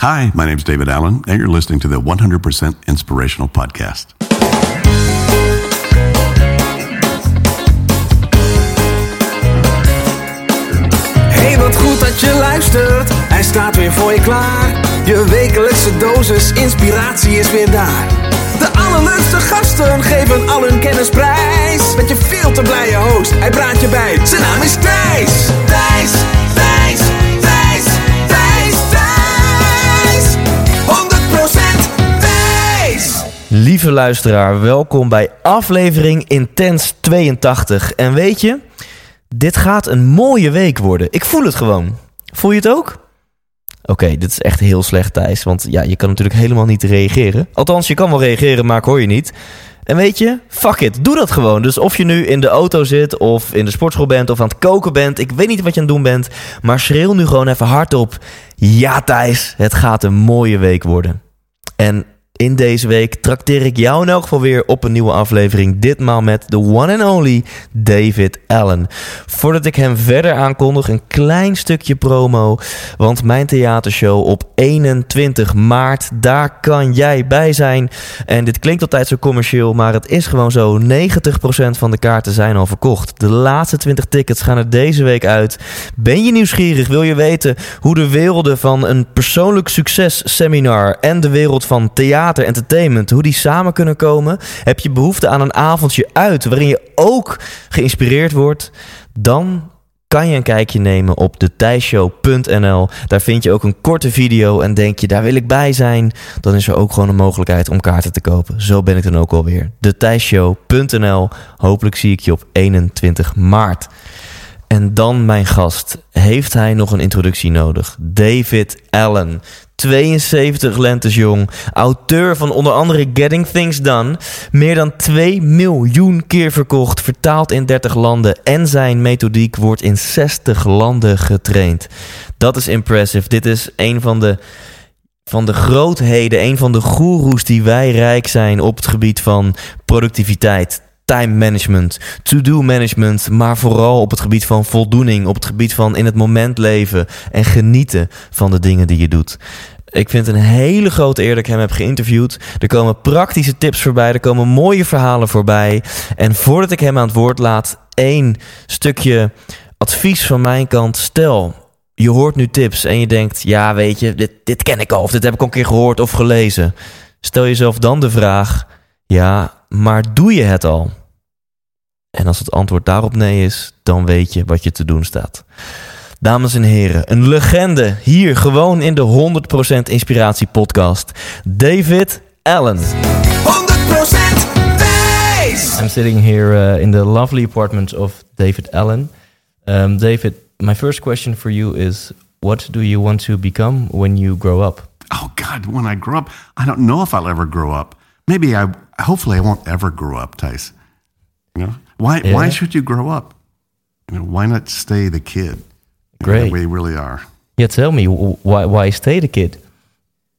Hi, my name is David Allen, and you're listening to the 100% Inspirational Podcast. Hey, wat goed dat je luistert. Hij staat weer voor je klaar. Je wekelijkse dosis inspiratie is weer daar. De allerleukste gasten geven al hun kennis prijs. Met je veel te blije host, hij praat je bij. Zijn naam is Thijs. Thijs, Lieve luisteraar, welkom bij aflevering Intens 82. En weet je, dit gaat een mooie week worden. Ik voel het gewoon. Voel je het ook? Oké, dit is echt heel slecht, Thijs. Want ja, je kan natuurlijk helemaal niet reageren. Althans, je kan wel reageren, maar ik hoor je niet. En weet je, fuck it, doe dat gewoon. Dus of je nu in de auto zit, of in de sportschool bent, of aan het koken bent. Ik weet niet wat je aan het doen bent. Maar schreeuw nu gewoon even hardop. Ja, Thijs, het gaat een mooie week worden. En in deze week trakteer ik jou in elk geval weer op een nieuwe aflevering. Ditmaal met de one and only David Allen. Voordat ik hem verder aankondig, een klein stukje promo. Want mijn theatershow op 21 maart, daar kan jij bij zijn. En dit klinkt altijd zo commercieel, maar het is gewoon zo. 90% van de kaarten zijn al verkocht. De laatste 20 tickets gaan er deze week uit. Ben je nieuwsgierig? Wil je weten hoe de werelden van een persoonlijk successeminar en de wereld van theater entertainment, hoe die samen kunnen komen? Heb je behoefte aan een avondje uit waarin je ook geïnspireerd wordt? Dan kan je een kijkje nemen op detijshow.nl. Daar vind je ook een korte video en denk je, daar wil ik bij zijn. Dan is er ook gewoon een mogelijkheid om kaarten te kopen. Zo ben ik dan ook alweer. Detijshow.nl. Hopelijk zie ik je op 21 maart. En dan mijn gast. Heeft hij nog een introductie nodig? David Allen. 72 lentes jong. Auteur van onder andere Getting Things Done. Meer dan 2 miljoen keer verkocht. Vertaald in 30 landen. En zijn methodiek wordt in 60 landen getraind. Dat is impressive. Dit is een van de van de grootheden, een van de goeroes die wij rijk zijn op het gebied van productiviteit, time management, to-do management, maar vooral op het gebied van voldoening, op het gebied van in het moment leven en genieten van de dingen die je doet. Ik vind het een hele grote eer dat ik hem heb geïnterviewd. Er komen praktische tips voorbij, er komen mooie verhalen voorbij. En voordat ik hem aan het woord laat, één stukje advies van mijn kant. Stel, je hoort nu tips en je denkt, ja weet je, dit, dit ken ik al, of dit heb ik al een keer gehoord of gelezen. Stel jezelf dan de vraag, ja, maar doe je het al? En als het antwoord daarop nee is, dan weet je wat je te doen staat. Dames en heren, een legende hier gewoon in de 100% Inspiratie Podcast. David Allen. 100% Thijs. I'm sitting here uh, in the lovely apartment of David Allen. Um, David, my first question for you is what do you want to become when you grow up? Oh God, when I grow up, I don't know if I'll ever grow up. Maybe I, hopefully, I won't ever grow up, Tice. You know, why? Why should you grow up? You know, why not stay the kid? you know, Great. that we really are. Yeah, tell me why why stay the kid?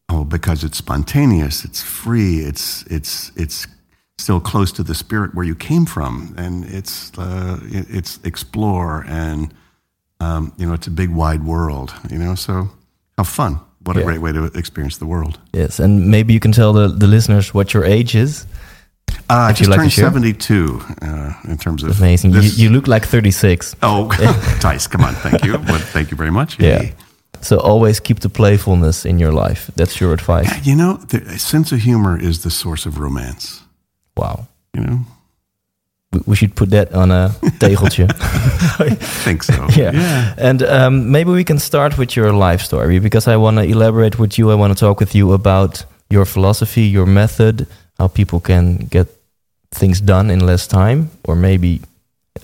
Oh, because it's spontaneous, it's free, it's it's it's still close to the spirit where you came from, and it's uh, it's explore and um, you know it's a big wide world. You know, so how fun! What a great way to experience the world. Yes, and maybe you can tell the, the listeners what your age is. Uh, I just like turned seventy-two uh, in terms of Amazing. You, you look like 36. oh, Tice, come on, thank you, but thank you very much. Yeah. So always keep the playfulness in your life. That's your advice. You know, the a sense of humor is the source of romance. Wow. You know, we- should put that on a tegeltje. I think so. yeah. And um, maybe we can start with your life story because I want to elaborate with you. I want to talk with you about your philosophy, your method, how people can get things done in less time, or maybe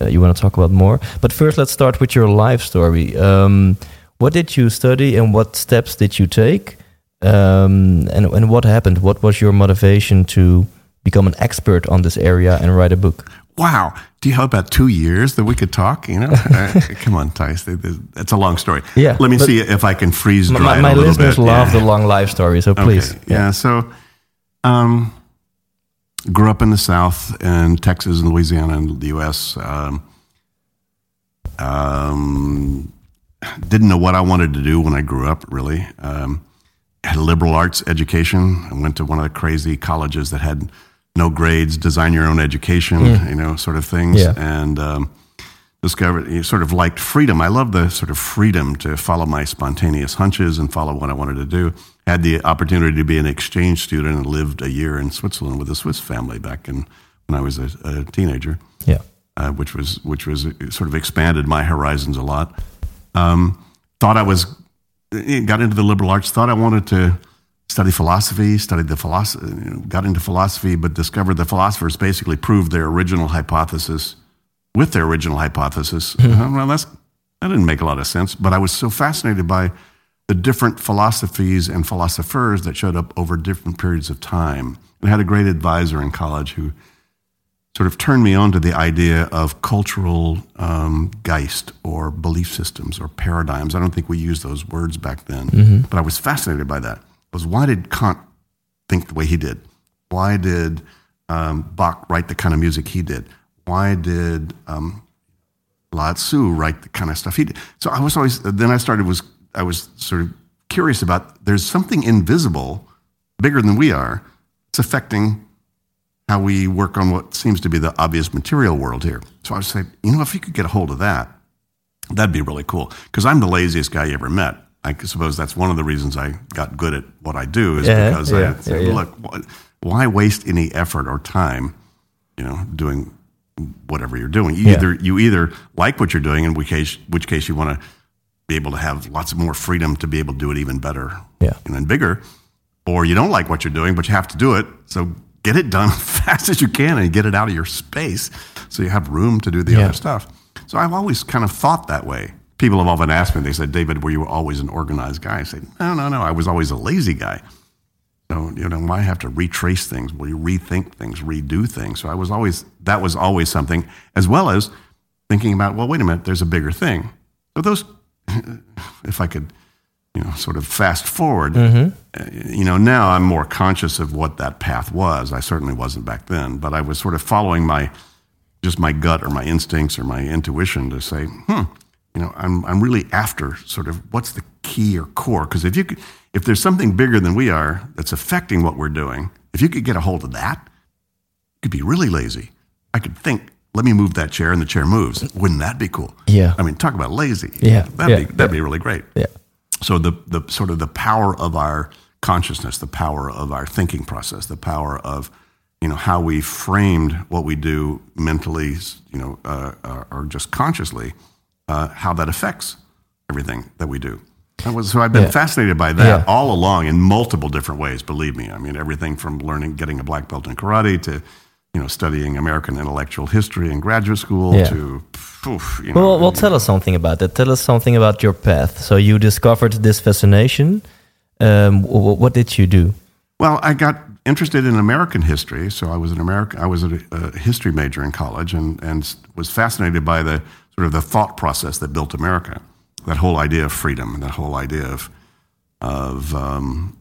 uh, you want to talk about more. But first, let's start with your life story. Um, what did you study and what steps did you take? Um, and, and what happened? What was your motivation to become an expert on this area and write a book? Wow. Do you have about two years that we could talk? You know, Uh, come on, th- That's a long story. Yeah, Let me see if I can freeze dry my, my a little listeners bit. love Yeah. the long life story, so please. Okay. Yeah. So, um, grew up in the South in Texas and Louisiana in the U.S. Um, um, didn't know what I wanted to do when I grew up. Really, um, had a liberal arts education. I went to one of the crazy colleges that had no grades, design your own education, you know, sort of things, Yeah. and. Um, discovered you sort of liked freedom. I love the sort of freedom to follow my spontaneous hunches and follow what I wanted to do. Had the opportunity to be an exchange student and lived a year in Switzerland with a Swiss family back in when I was a, a teenager, Yeah. uh, which was which was uh, sort of expanded my horizons a lot. Um, thought I was got into the liberal arts. Thought I wanted to study philosophy. Studied the philosophy. Got into philosophy, but discovered the philosophers basically proved their original hypothesis with their original hypothesis. Uh, well, that's that didn't make a lot of sense. But I was so fascinated by the different philosophies and philosophers that showed up over different periods of time. And I had a great advisor in college who sort of turned me on to the idea of cultural um, geist or belief systems or paradigms. I don't think we used those words back then, but I was fascinated by that. Was why did Kant think the way he did? Why did um, Bach write the kind of music he did? Why did um, Lao Tzu write the kind of stuff he did? So I was always. Then I started was I was sort of curious about. There's something invisible, bigger than we are. It's affecting how we work on what seems to be the obvious material world here. So I was saying, you know, if you could get a hold of that, that'd be really cool. Because I'm the laziest guy you ever met. I suppose that's one of the reasons I got good at what I do is Yeah, because yeah, I say, yeah, look, why waste any effort or time, you know, doing whatever you're doing? You either you either like what you're doing, in which case, which case you want to be able to have lots more freedom to be able to do it even better Yeah. and then bigger, or you don't like what you're doing, but you have to do it. So get it done as fast as you can and get it out of your space so you have room to do the other stuff. So I've always kind of thought that way. People have often asked me, they said, David, were you always an organized guy? I said, no, no, no. I was always a lazy guy. So, you know, why have to retrace things? Will you rethink things, redo things? So I was always, that was always something, as well as thinking about, well, wait a minute, there's a bigger thing. So those, if I could, you know, sort of fast forward, uh, you know, now I'm more conscious of what that path was. I certainly wasn't back then, but I was sort of following my, just my gut or my instincts or my intuition to say, hmm, you know, I'm, I'm really after sort of what's the key or core. Because if you could, if there's something bigger than we are that's affecting what we're doing, if you could get a hold of that, you could be really lazy. I could think, let me move that chair and the chair moves. Wouldn't that be cool? Yeah. I mean, talk about lazy. Yeah, That'd, yeah, be, that'd be really great. Yeah. So the, the sort of the power of our consciousness, the power of our thinking process, the power of you know how we framed what we do mentally, you know, uh, uh, or just consciously, uh, how that affects everything that we do. Was, so I've been Yeah. fascinated by that Yeah. all along in multiple different ways. Believe me, I mean everything from learning, getting a black belt in karate to you know studying American intellectual history in graduate school Yeah. to oof, you know, Well, well, tell us something about that. Tell us something about your path. So you discovered this fascination. Um, wh- what did you do? Well, I got interested in American history, so I was an American. I was a, a history major in college, and and was fascinated by the sort of the thought process that built America. That whole idea of freedom, that whole idea of of um,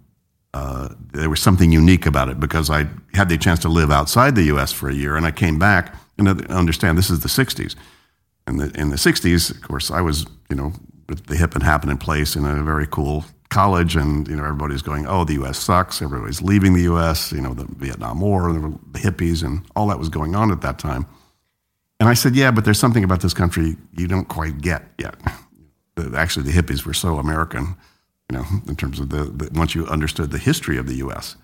uh, there was something unique about it because I had the chance to live outside the U.S. for a year, and I came back and understand this is the '60s. In the in the '60s, of course, I was you know with the hip and happening place in a very cool college, and you know everybody's going, "Oh, the U.S. sucks." Everybody's leaving the U.S. You know, the Vietnam War, the hippies, and all that was going on at that time. And I said, "Yeah, but there's something about this country you don't quite get yet." Actually, the hippies were so American, you know, in terms of the, the once you understood the history of the U.S.,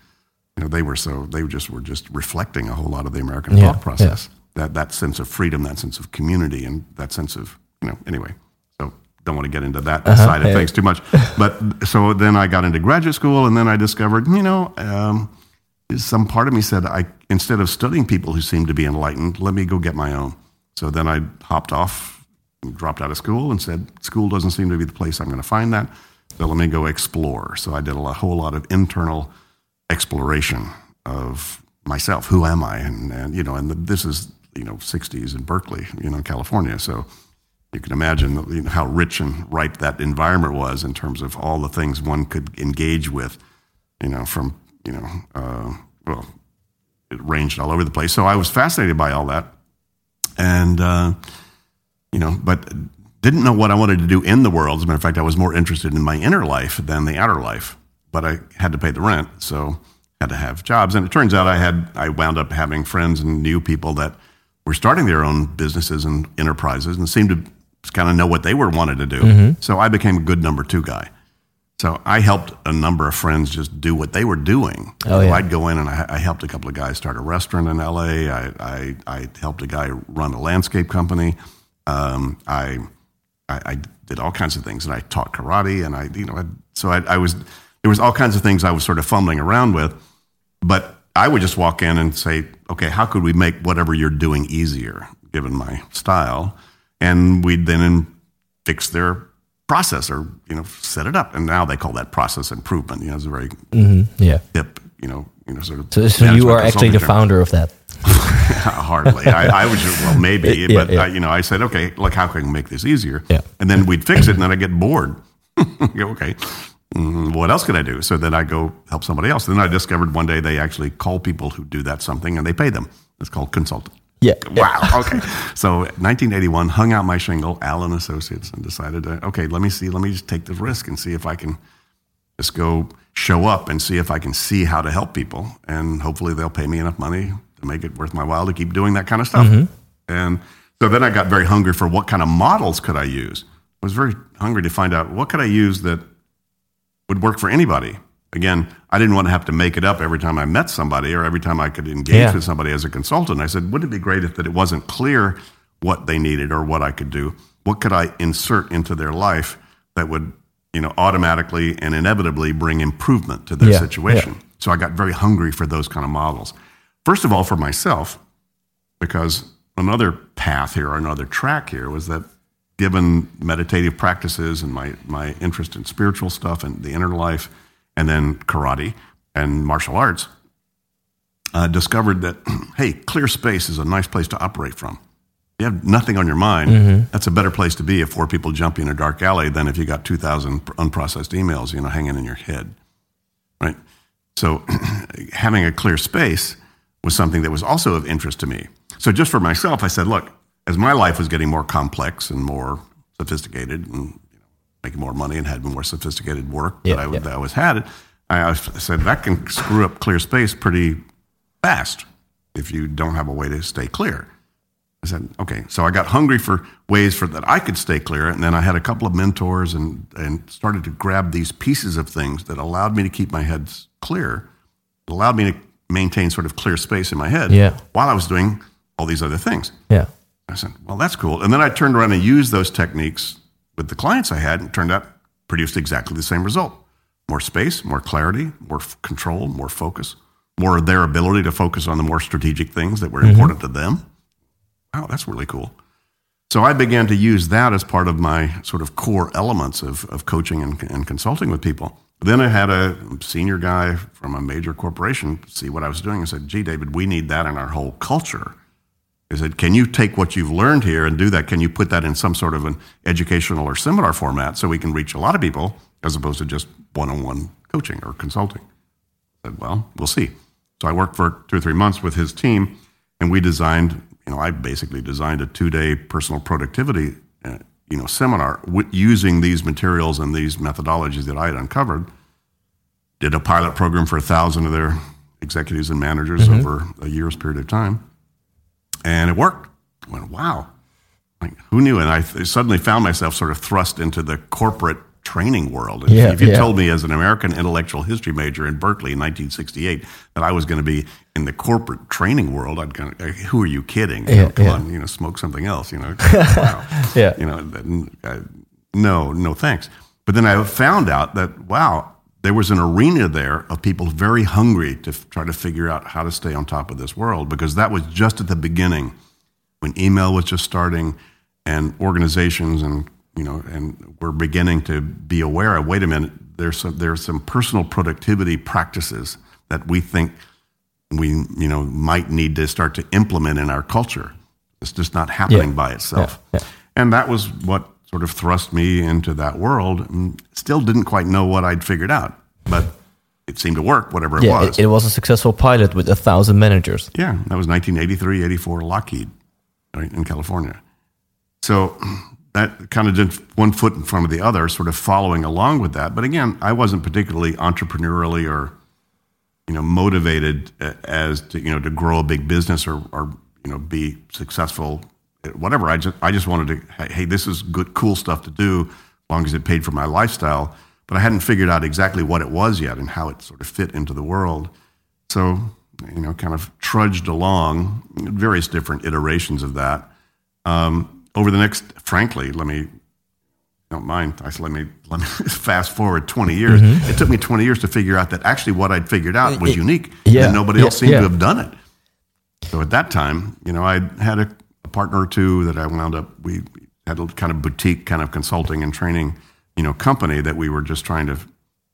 you know, they were so they just were just reflecting a whole lot of the American Yeah, thought process. that that sense of freedom, that sense of community, and that sense of you know. Anyway, so don't want to get into that side of yeah. things too much. But so then I got into graduate school, and then I discovered, you know. Um, some part of me said, I instead of studying people who seem to be enlightened, let me go get my own. So then I hopped off, dropped out of school, and said, school doesn't seem to be the place I'm going to find that. So let me go explore. So I did a whole lot of internal exploration of myself. Who am I? And, and you know, and the, this is you know 60s in Berkeley, you know, California. So you can imagine you know, how rich and ripe that environment was in terms of all the things one could engage with. You know, from you know, uh, well, it ranged all over the place. So I was fascinated by all that, and uh, you know, but didn't know what I wanted to do in the world. As a matter of fact, I was more interested in my inner life than the outer life. But I had to pay the rent, so had to have jobs. And it turns out I had I wound up having friends and knew people that were starting their own businesses and enterprises and seemed to kind of know what they were wanted to do. So I became a good number two guy. So I helped a number of friends just do what they were doing. Oh, So yeah. I'd go in and I, I helped a couple of guys start a restaurant in LA. I, I, I helped a guy run a landscape company. Um, I, I, I did all kinds of things and I taught karate and I, you know, so I, I was, there was all kinds of things I was sort of fumbling around with, but I would just walk in and say, okay, how could we make whatever you're doing easier given my style? And we'd then fix their process or, you know, set it up. And now they call that process improvement. You know, it's a very Yeah. hip, you know, you know, sort of. So, so you are actually the term. founder of that. Hardly. I, I was just, well, maybe, Yeah, but yeah. I, you know, I said, okay, like, how can I make this easier? Yeah. And then we'd fix it, and then I get bored. Go, okay, mm, what else could I do? So then I go help somebody else. Then I discovered one day they actually call people who do that something, and they pay them. It's called consultant. Yeah. Wow. Okay. So 1981, hung out my shingle, Allen Associates, and decided to, okay, let me see, let me just take the risk and see if I can just go show up and see if I can see how to help people. And hopefully they'll pay me enough money to make it worth my while to keep doing that kind of stuff. Mm-hmm. And so then I got very hungry for what kind of models could I use. I was very hungry to find out what could I use that would work for anybody. Again, I didn't want to have to make it up every time I met somebody or every time I could engage Yeah. with somebody as a consultant. I said, wouldn't it be great if that it wasn't clear what they needed or what I could do? What could I insert into their life that would, you know, automatically and inevitably bring improvement to their Yeah, situation? So I got very hungry for those kind of models. First of all, for myself, because another path here or another track here was that given meditative practices and my, my interest in spiritual stuff and the inner life, and then karate and martial arts, uh, discovered that, hey, clear space is a nice place to operate from. You have nothing on your mind. That's a better place to be if four people jump you in a dark alley than if you got 2,000 unprocessed emails, you know, hanging in your head right? So having a clear space was something that was also of interest to me. So just for myself, I said, look, as my life was getting more complex and more sophisticated and making more money and had more sophisticated work Yeah, that, I, yeah. that I was had, I I said that can screw up clear space pretty fast if you don't have a way to stay clear. I said, okay. So I got hungry for ways for that I could stay clear, and then I had a couple of mentors and and started to grab these pieces of things that allowed me to keep my head clear, allowed me to maintain sort of clear space in my head Yeah. while I was doing all these other things. Yeah. I said, well, that's cool. And then I turned around and used those techniques with the clients I had, it turned out produced exactly the same result: more space, more clarity, more f- control, more focus, more their ability to focus on the more strategic things that were mm-hmm. important to them. Wow, that's really cool. So I began to use that as part of my sort of core elements of, of coaching and, and consulting with people. Then I had a senior guy from a major corporation see what I was doing and said, gee, David, we need that in our whole culture. He said, Can you take what you've learned here and do that? Can you put that in some sort of an educational or seminar format so we can reach a lot of people as opposed to just one on one coaching or consulting? I said, Well, we'll see. So I worked for two or three months with his team, and we designed, you know, I basically designed a two day personal productivity, uh, you know, seminar w- using these materials and these methodologies that I had uncovered. Did a pilot program for a thousand of their executives and managers over a year's period of time and it worked. I went, wow. Like, who knew? And I th- suddenly found myself sort of thrust into the corporate training world. If, Yeah, if you yeah. told me as an American intellectual history major in Berkeley in 1968 that I was going to be in the corporate training world, I'd kind of, who are you kidding? You Yeah, know, come on, you know, smoke something else. You know, wow. Yeah. You know, uh, no, no thanks. But then I found out that wow, there was an arena there of people very hungry to f- try to figure out how to stay on top of this world because that was just at the beginning when email was just starting and organizations and you know and we're beginning to be aware of wait a minute there's some there's some personal productivity practices that we think we you know might need to start to implement in our culture. It's just not happening Yeah. by itself. Yeah, and that was what sort of thrust me into that world and still didn't quite know what i'd figured out but it seemed to work whatever it Yeah, was it, it was a successful pilot with a thousand managers. yeah, that was 1983, 84, Lockheed right, in California. So that kind of did one foot in front of the other, sort of following along with that. But again, I wasn't particularly entrepreneurially or you know motivated uh, as to you know to grow a big business or or you know be successful whatever i just i just wanted to hey, this is good cool stuff to do as long as it paid for my lifestyle but i hadn't figured out exactly what it was yet and how it sort of fit into the world so you know kind of trudged along various different iterations of that um, over the next frankly let me don't mind. I said, let me let me fast forward 20 years. Mm-hmm. It took me 20 years to figure out that actually what I'd figured out was unique. yeah, and nobody yeah, else seemed yeah. to have done it. So at that time, you know, I had a partner or two that I wound up. We had a kind of boutique kind of consulting and training, you know, company that we were just trying to,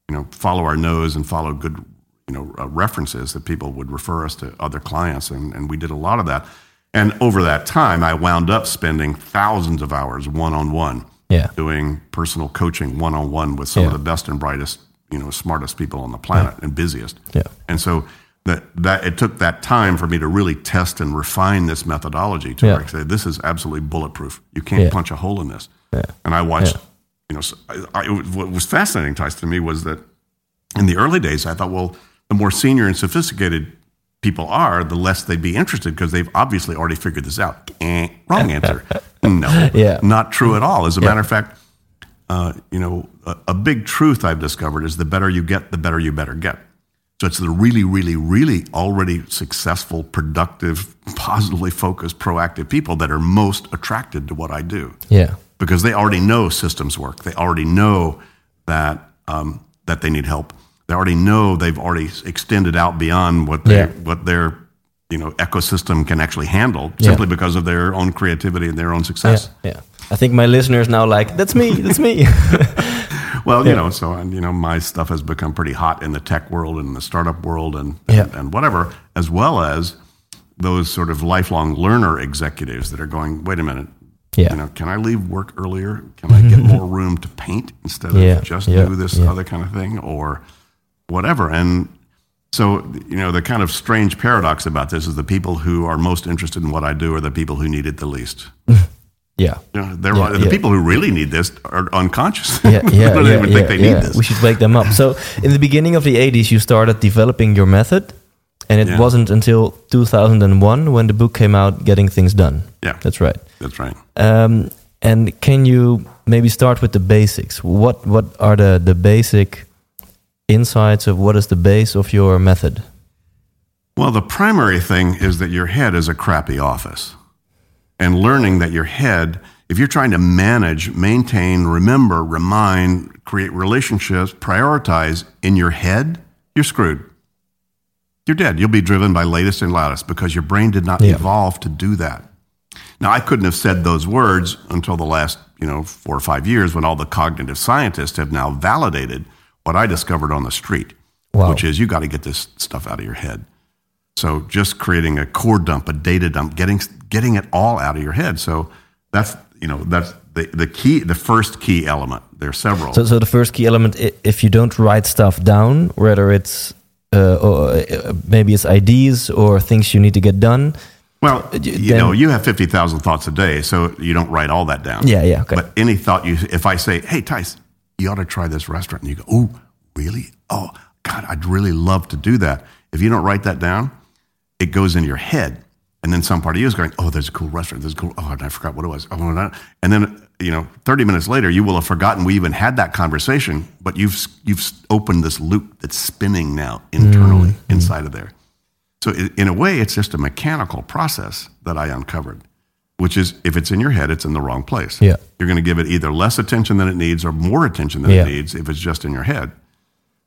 you know, follow our nose and follow good, you know, uh, references that people would refer us to other clients, and, and we did a lot of that. And over that time, I wound up spending thousands of hours one on one Yeah. doing personal coaching one on one with some Yeah. of the best and brightest, you know, smartest people on the planet and busiest. Yeah. And so that that it took that time for me to really test and refine this methodology to Yeah. say this is absolutely bulletproof. You can't Yeah. punch a hole in this. And I watched, you know, so I, I, what was fascinating, to me was that in the early days, I thought, well, the more senior and sophisticated people are, the less they'd be interested because they've obviously already figured this out. Eh, wrong answer. no, Yeah. not true at all. As a matter of fact, uh, you know, a, a big truth I've discovered is the better you get, the better you better get. So it's the really, really, really already successful, productive, positively focused, proactive people that are most attracted to what I do Yeah. because they already know systems work. They already know that um, that they need help. They already know they've already extended out beyond what they Yeah. what their you know ecosystem can actually handle Yeah. simply because of their own creativity and their own Yeah. success. Yeah. I think my listeners now like that's me. That's me. Well, you know, so and, you know, my stuff has become pretty hot in the tech world and the startup world and Yeah. and, and whatever, as well as those sort of lifelong learner executives that are going, wait a minute, Yeah. you know, can I leave work earlier? Can I get more room to paint instead of Yeah, just yeah, do this yeah. other kind of thing or whatever? And so, you know, the kind of strange paradox about this is the people who are most interested in what I do are the people who need it the least. yeah. Know, they're Yeah, the yeah. people who really need this are unconscious. Yeah, yeah, don't yeah, even yeah, think they yeah. need this. We should wake them up. So, in the beginning of the 80s, you started developing your method, and it Yeah. wasn't until 2001 when the book came out, Getting Things Done. Yeah. That's right. That's right. Um, and can you maybe start with the basics? What what are the the basic insights of what is the base of your method? Well, the primary thing is that your head is a crappy office. And learning that your head, if you're trying to manage, maintain, remember, remind, create relationships, prioritize in your head, you're screwed. You're dead. You'll be driven by latest and loudest because your brain did not Yeah. evolve to do that. Now, I couldn't have said those words until the last, you know, four or five years when all the cognitive scientists have now validated what I discovered on the street, Wow. which is you got to get this stuff out of your head. So just creating a core dump, a data dump, getting getting it all out of your head. So that's you know that's the the key, the first key element. There are several. So, so the first key element, if you don't write stuff down, whether it's uh, or, uh, maybe it's ideas or things you need to get done. Well, you then- know, you have 50,000 thoughts a day, so you don't write all that down. Yeah, yeah, okay. But any thought you, if I say, hey, Tice, you ought to try this restaurant, and you go, oh, really? Oh, God, I'd really love to do that. If you don't write that down, it goes in your head. And then some part of you is going, oh, there's a cool restaurant. There's a cool, oh, and I forgot what it was. Oh, and, and then, you know, 30 minutes later, you will have forgotten we even had that conversation, but you've, you've opened this loop that's spinning now internally Mm-hmm. inside of there. So in a way, it's just a mechanical process that I uncovered, which is if it's in your head, it's in the wrong place. Yeah. You're going to give it either less attention than it needs or more attention than Yeah. it needs if it's just in your head.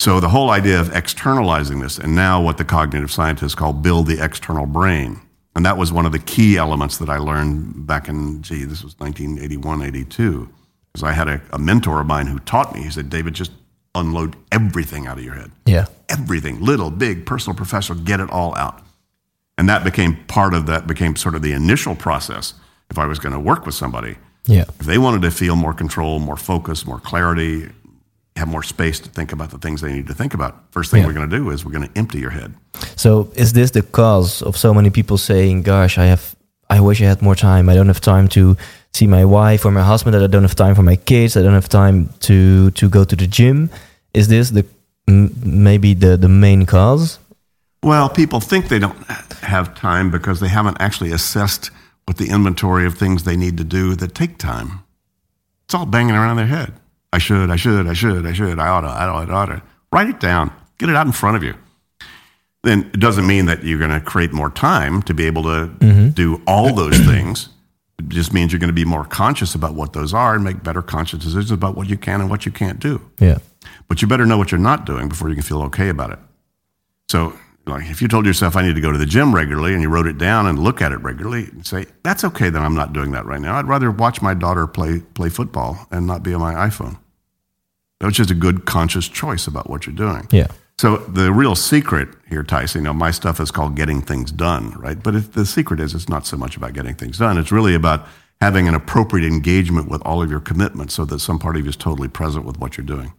So the whole idea of externalizing this, and now what the cognitive scientists call build the external brain. And that was one of the key elements that I learned back in, gee, this was 1981, 82. Because I had a, a mentor of mine who taught me, he said, David, just unload everything out of your head Yeah. everything, little, big, personal, professional, get it all out. And that became part of that, became sort of the initial process if I was going to work with somebody. Yeah. If they wanted to feel more control, more focus, more clarity, have more space to think about the things they need to think about, first thing Yeah. we're going to do is we're going to empty your head. So is this the cause of so many people saying, "Gosh, I have, I wish I had more time. I don't have time to see my wife or my husband. That I don't have time for my kids. I don't have time to to go to the gym." Is this the maybe the the main cause? Well, people think they don't have time because they haven't actually assessed what the inventory of things they need to do that take time. It's all banging around their head. I should, I should, I should, I should, I oughta, I oughta, I oughta. Write it down. Get it out in front of you. Then it doesn't mean that you're going to create more time to be able to mm-hmm. do all those things. It just means you're going to be more conscious about what those are and make better conscious decisions about what you can and what you can't do. Yeah. But you better know what you're not doing before you can feel okay about it. So, like, if you told yourself I need to go to the gym regularly and you wrote it down and look at it regularly and say, that's okay that I'm not doing that right now. I'd rather watch my daughter play, play football and not be on my iPhone. That's just a good conscious choice about what you're doing. Yeah. So the real secret here, Tyson, you know, my stuff is called getting things done, right? But the secret is it's not so much about getting things done. It's really about having an appropriate engagement with all of your commitments so that some part of you is totally present with what you're doing.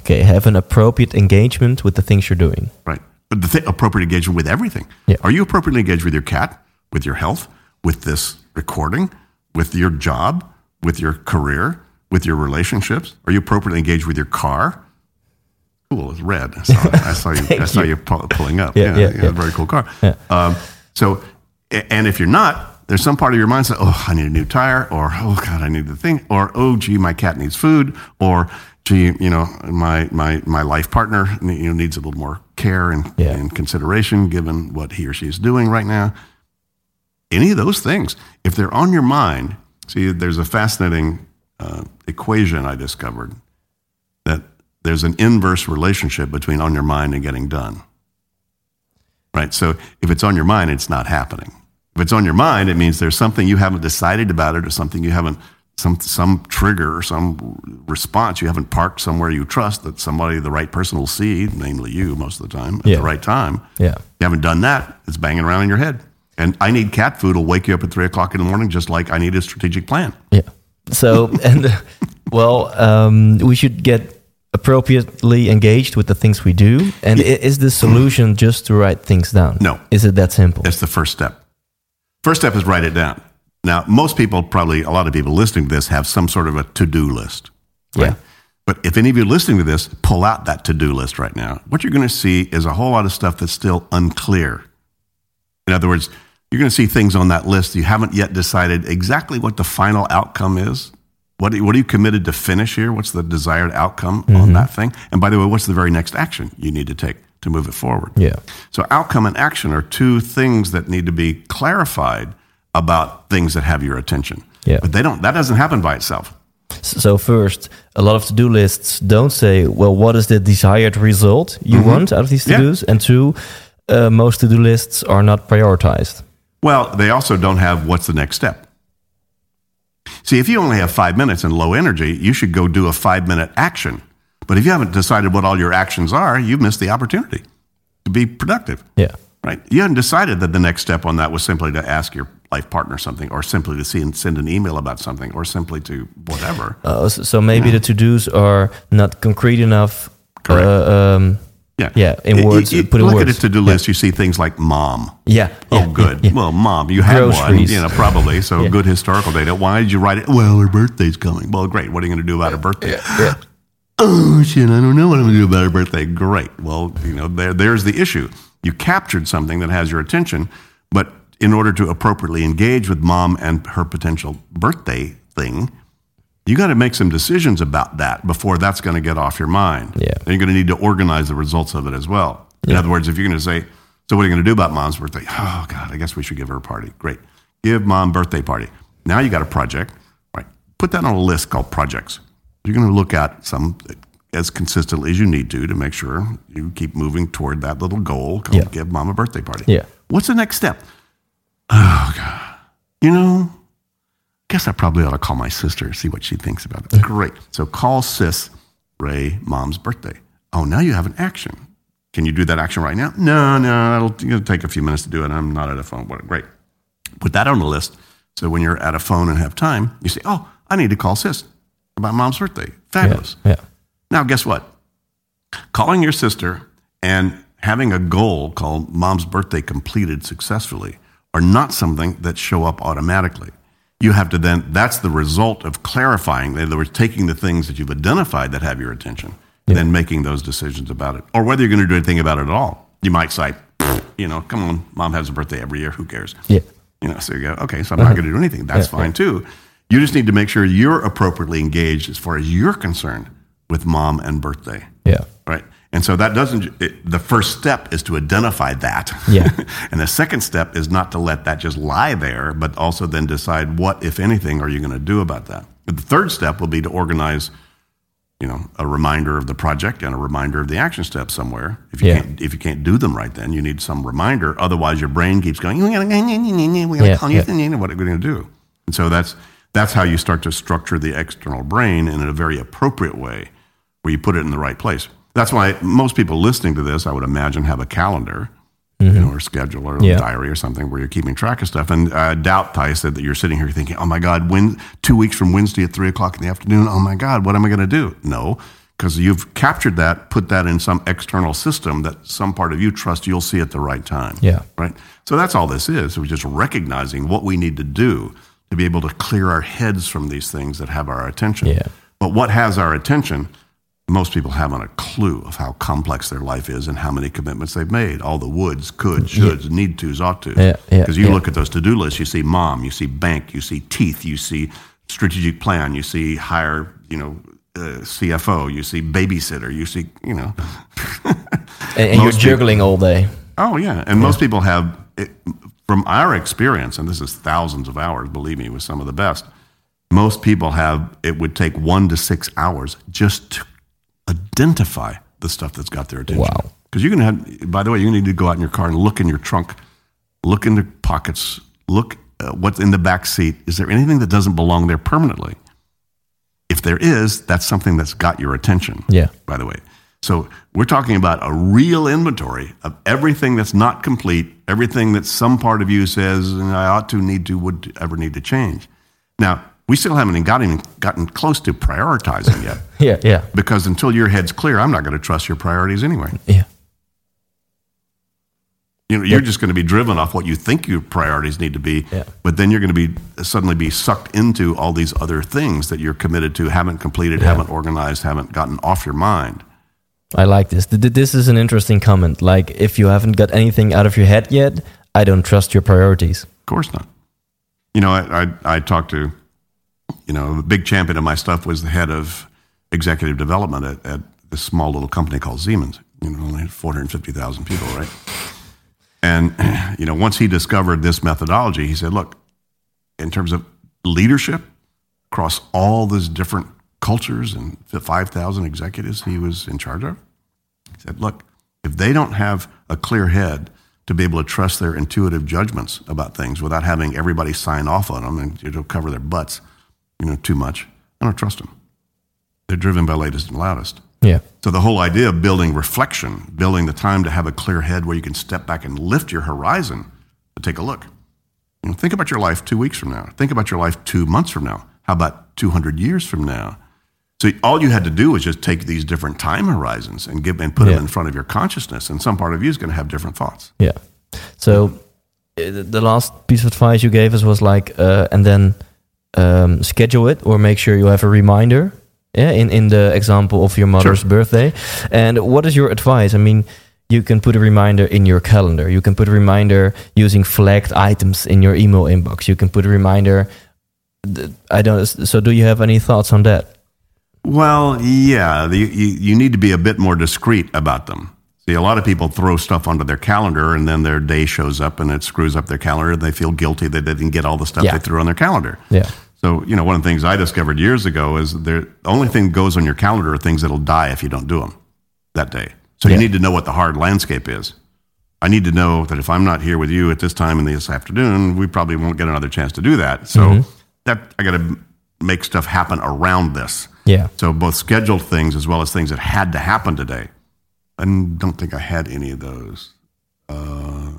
Okay. Have an appropriate engagement with the things you're doing. Right. But the th- appropriate engagement with everything. Yeah. Are you appropriately engaged with your cat, with your health, with this recording, with your job, with your career, with your relationships? Are you appropriately engaged with your car? Cool, it's red. I saw, I saw you. I saw you, pu- pulling up. Yeah, yeah, yeah. Very cool car. Yeah. Um, so, and if you're not, there's some part of your mind that, oh, I need a new tire, or oh God, I need the thing, or oh, gee, my cat needs food, or gee, you know, my my my life partner you know, needs a little more care and, Yeah. and consideration given what he or she is doing right now. Any of those things, if they're on your mind, see, there's a fascinating uh, equation I discovered that there's an inverse relationship between on your mind and getting done. Right? So if it's on your mind, it's not happening. If it's on your mind, it means there's something you haven't decided about it or something you haven't, some, some trigger some response you haven't parked somewhere you trust that somebody, the right person will see, namely you most of the time, at Yeah. the right time. Yeah. You haven't done that, it's banging around in your head. And I need cat food will wake you up at three o'clock in the morning, just like I need a strategic plan. Yeah. So, and well, um, we should get appropriately engaged with the things we do. And i is the solution just to write things down? No. Is it that simple? That's the first step. First step is write it down. Now, most people, probably a lot of people listening to this, have some sort of a to do list. Yeah. But if any of you listening to this pull out that to do list right now, what you're going to see is a whole lot of stuff that's still unclear. In other words, you're going to see things on that list you haven't yet decided exactly what the final outcome is. What are, what are you committed to finish here? What's the desired outcome on mm-hmm. that thing? And by the way, what's the very next action you need to take to move it forward? Yeah. So, outcome and action are two things that need to be clarified about things that have your attention. Yeah. But they don't. That doesn't happen by itself. So first, a lot of to-do lists don't say, well, what is the desired result you want out of these to-dos? And two, uh, most to-do lists are not prioritized. Well, they also don't have what's the next step. See, if you only have five minutes and low energy, you should go do a five minute action. But if you haven't decided what all your actions are, you've missed the opportunity to be productive. Yeah. Right? You haven't decided that the next step on that was simply to ask your life partner something, or simply to see and send an email about something, or simply to whatever. Uh, so, maybe the to-dos are not concrete enough. Correct. Uh, um, Yeah. Yeah, in You- words, You, put in look words. at a to do list, you see things like mom. yeah. Oh, yeah, good. yeah, yeah. Well, mom, you had one, you know, probably. So Yeah. good historical data. Why did you write it? Well, her birthday's coming. Well, great. What are you going to do about her birthday? yeah. Oh shit! I don't know what I'm going to do about her birthday. Great. Well, you know, there, there's the issue. You captured something that has your attention, but in order to appropriately engage with mom and her potential birthday thing, you got to make some decisions about that before that's going to get off your mind. Yeah. And you're going to need to organize the results of it as well. In Yeah. other words, if you're going to say, so what are you going to do about mom's birthday? Oh, God, I guess we should give her a party. Great. Give mom birthday party. Now you got a project. Right. Put that on a list called projects. You're going to look at some as consistently as you need to to make sure you keep moving toward that little goal called Yeah. give mom a birthday party. Yeah. What's the next step? Oh, God. You know, guess I probably ought to call my sister, see what she thinks about it. Great. So call sis Ray mom's birthday. Oh, now you have an action. Can you do that action right now? No, no, it'll, it'll take a few minutes to do it. I'm not at a phone. What, great. Put that on the list. So when you're at a phone and have time, you say, oh, I need to call sis about mom's birthday. Fabulous. Yeah. Now, guess what? Calling your sister and having a goal called mom's birthday completed successfully are not something that show up automatically. You have to then, that's the result of clarifying, in other words, taking the things that you've identified that have your attention, and then making those decisions about it. Or whether you're going to do anything about it at all. You might say, you know, come on, mom has a birthday every year, who cares? Yeah. You know, so you go, okay, so I'm not uh-huh. going to do anything. That's fine too. You just need to make sure you're appropriately engaged as far as you're concerned with mom and birthday, Yeah. And so that doesn't, it, the first step is to identify that. Yeah. and the second step is not to let that just lie there, but also then decide what, if anything, are you going to do about that. But the third step will be to organize, you know, a reminder of the project and a reminder of the action steps somewhere. If you Yeah. can't, if you can't do them right, then you need some reminder. Otherwise, your brain keeps going. We gotta, we gotta call you. yeah. What are we going to do? And so that's that's how you start to structure the external brain in a very appropriate way, where you put it in the right place. That's why most people listening to this, I would imagine, have a calendar. You know, or schedule or Mm-hmm. Yeah. diary or something where you're keeping track of stuff. And I doubt, Ty said that you're sitting here thinking, oh my God, when, two weeks from Wednesday at three o'clock in the afternoon, oh my God, what am I going to do? No, because you've captured that, put that in some external system that some part of you trust you'll see at the right time. Yeah. Right? So that's all this is. We're just recognizing what we need to do to be able to clear our heads from these things that have our attention. Yeah. But what has our attention, most people haven't a clue of how complex their life is and how many commitments they've made. All the woulds, could, shoulds, need tos, ought tos. Yeah, yeah, Because you yeah. look at those to-do lists, you see mom, you see bank, you see teeth, you see strategic plan, you see hire, you know, uh, CFO, you see babysitter, you see, you know. And, and you're juggling all day. Oh yeah, and most people have, it, from our experience, and this is thousands of hours. Believe me, with some of the best. Most people have. It would take one to six hours just to identify the stuff that's got their attention. Wow. Because you can have. By the way, you need to go out in your car and look in your trunk, look in the pockets, look uh, what's in the back seat. Is there anything that doesn't belong there permanently? If there is, that's something that's got your attention Yeah. by the way. So we're talking about a real inventory of everything that's not complete, everything that some part of you says "Mm, I ought to, need to, would ever need to change. Now, we still haven't gotten, gotten close to prioritizing yet, Yeah. Yeah. because until your head's clear, I'm not going to trust your priorities anyway. Yeah. You know, you're just going to be driven off what you think your priorities need to be, Yeah. but then you're going to be suddenly be sucked into all these other things that you're committed to, haven't completed, haven't organized, haven't gotten off your mind. I like this. Th- th- This is an interesting comment. Like, if you haven't got anything out of your head yet, I don't trust your priorities. Of course not. You know, I, I, I talked to, you know, the big champion of my stuff was the head of executive development at, at this small little company called Siemens. You know, only 450,000 people, right? And, you know, once he discovered this methodology, he said, look, in terms of leadership across all these different cultures and 5,000 executives he was in charge of, he said, look, if they don't have a clear head to be able to trust their intuitive judgments about things without having everybody sign off on them and you know, cover their butts, you know, too much, I don't trust them. They're driven by latest and loudest. Yeah. So the whole idea of building reflection, building the time to have a clear head where you can step back and lift your horizon to take a look. You know, think about your life two weeks from now. Think about your life two months from now. How about 200 years from now? So all you had to do was just take these different time horizons and give and put Yeah. them in front of your consciousness, and some part of you is going to have different thoughts. Yeah. So uh, the last piece of advice you gave us was like, uh, and then um, schedule it or make sure you have a reminder. Yeah, in, in the example of your mother's Sure. birthday. And what is your advice? I mean, you can put a reminder in your calendar. You can put a reminder using flagged items in your email inbox. You can put a reminder. I don't. So, do you have any thoughts on that? Well, yeah, the, you, you need to be a bit more discreet about them. See, a lot of people throw stuff onto their calendar and then their day shows up and it screws up their calendar. and They feel guilty that they didn't get all the stuff Yeah. they threw on their calendar. Yeah. So, you know, one of the things I discovered years ago is there, the only thing that goes on your calendar are things that'll die if you don't do them that day. So Yeah. you need to know what the hard landscape is. I need to know that if I'm not here with you at this time in this afternoon, we probably won't get another chance to do that. So Mm-hmm. that I got to make stuff happen around this. Yeah. So both scheduled things as well as things that had to happen today. I don't think I had any of those. Uh,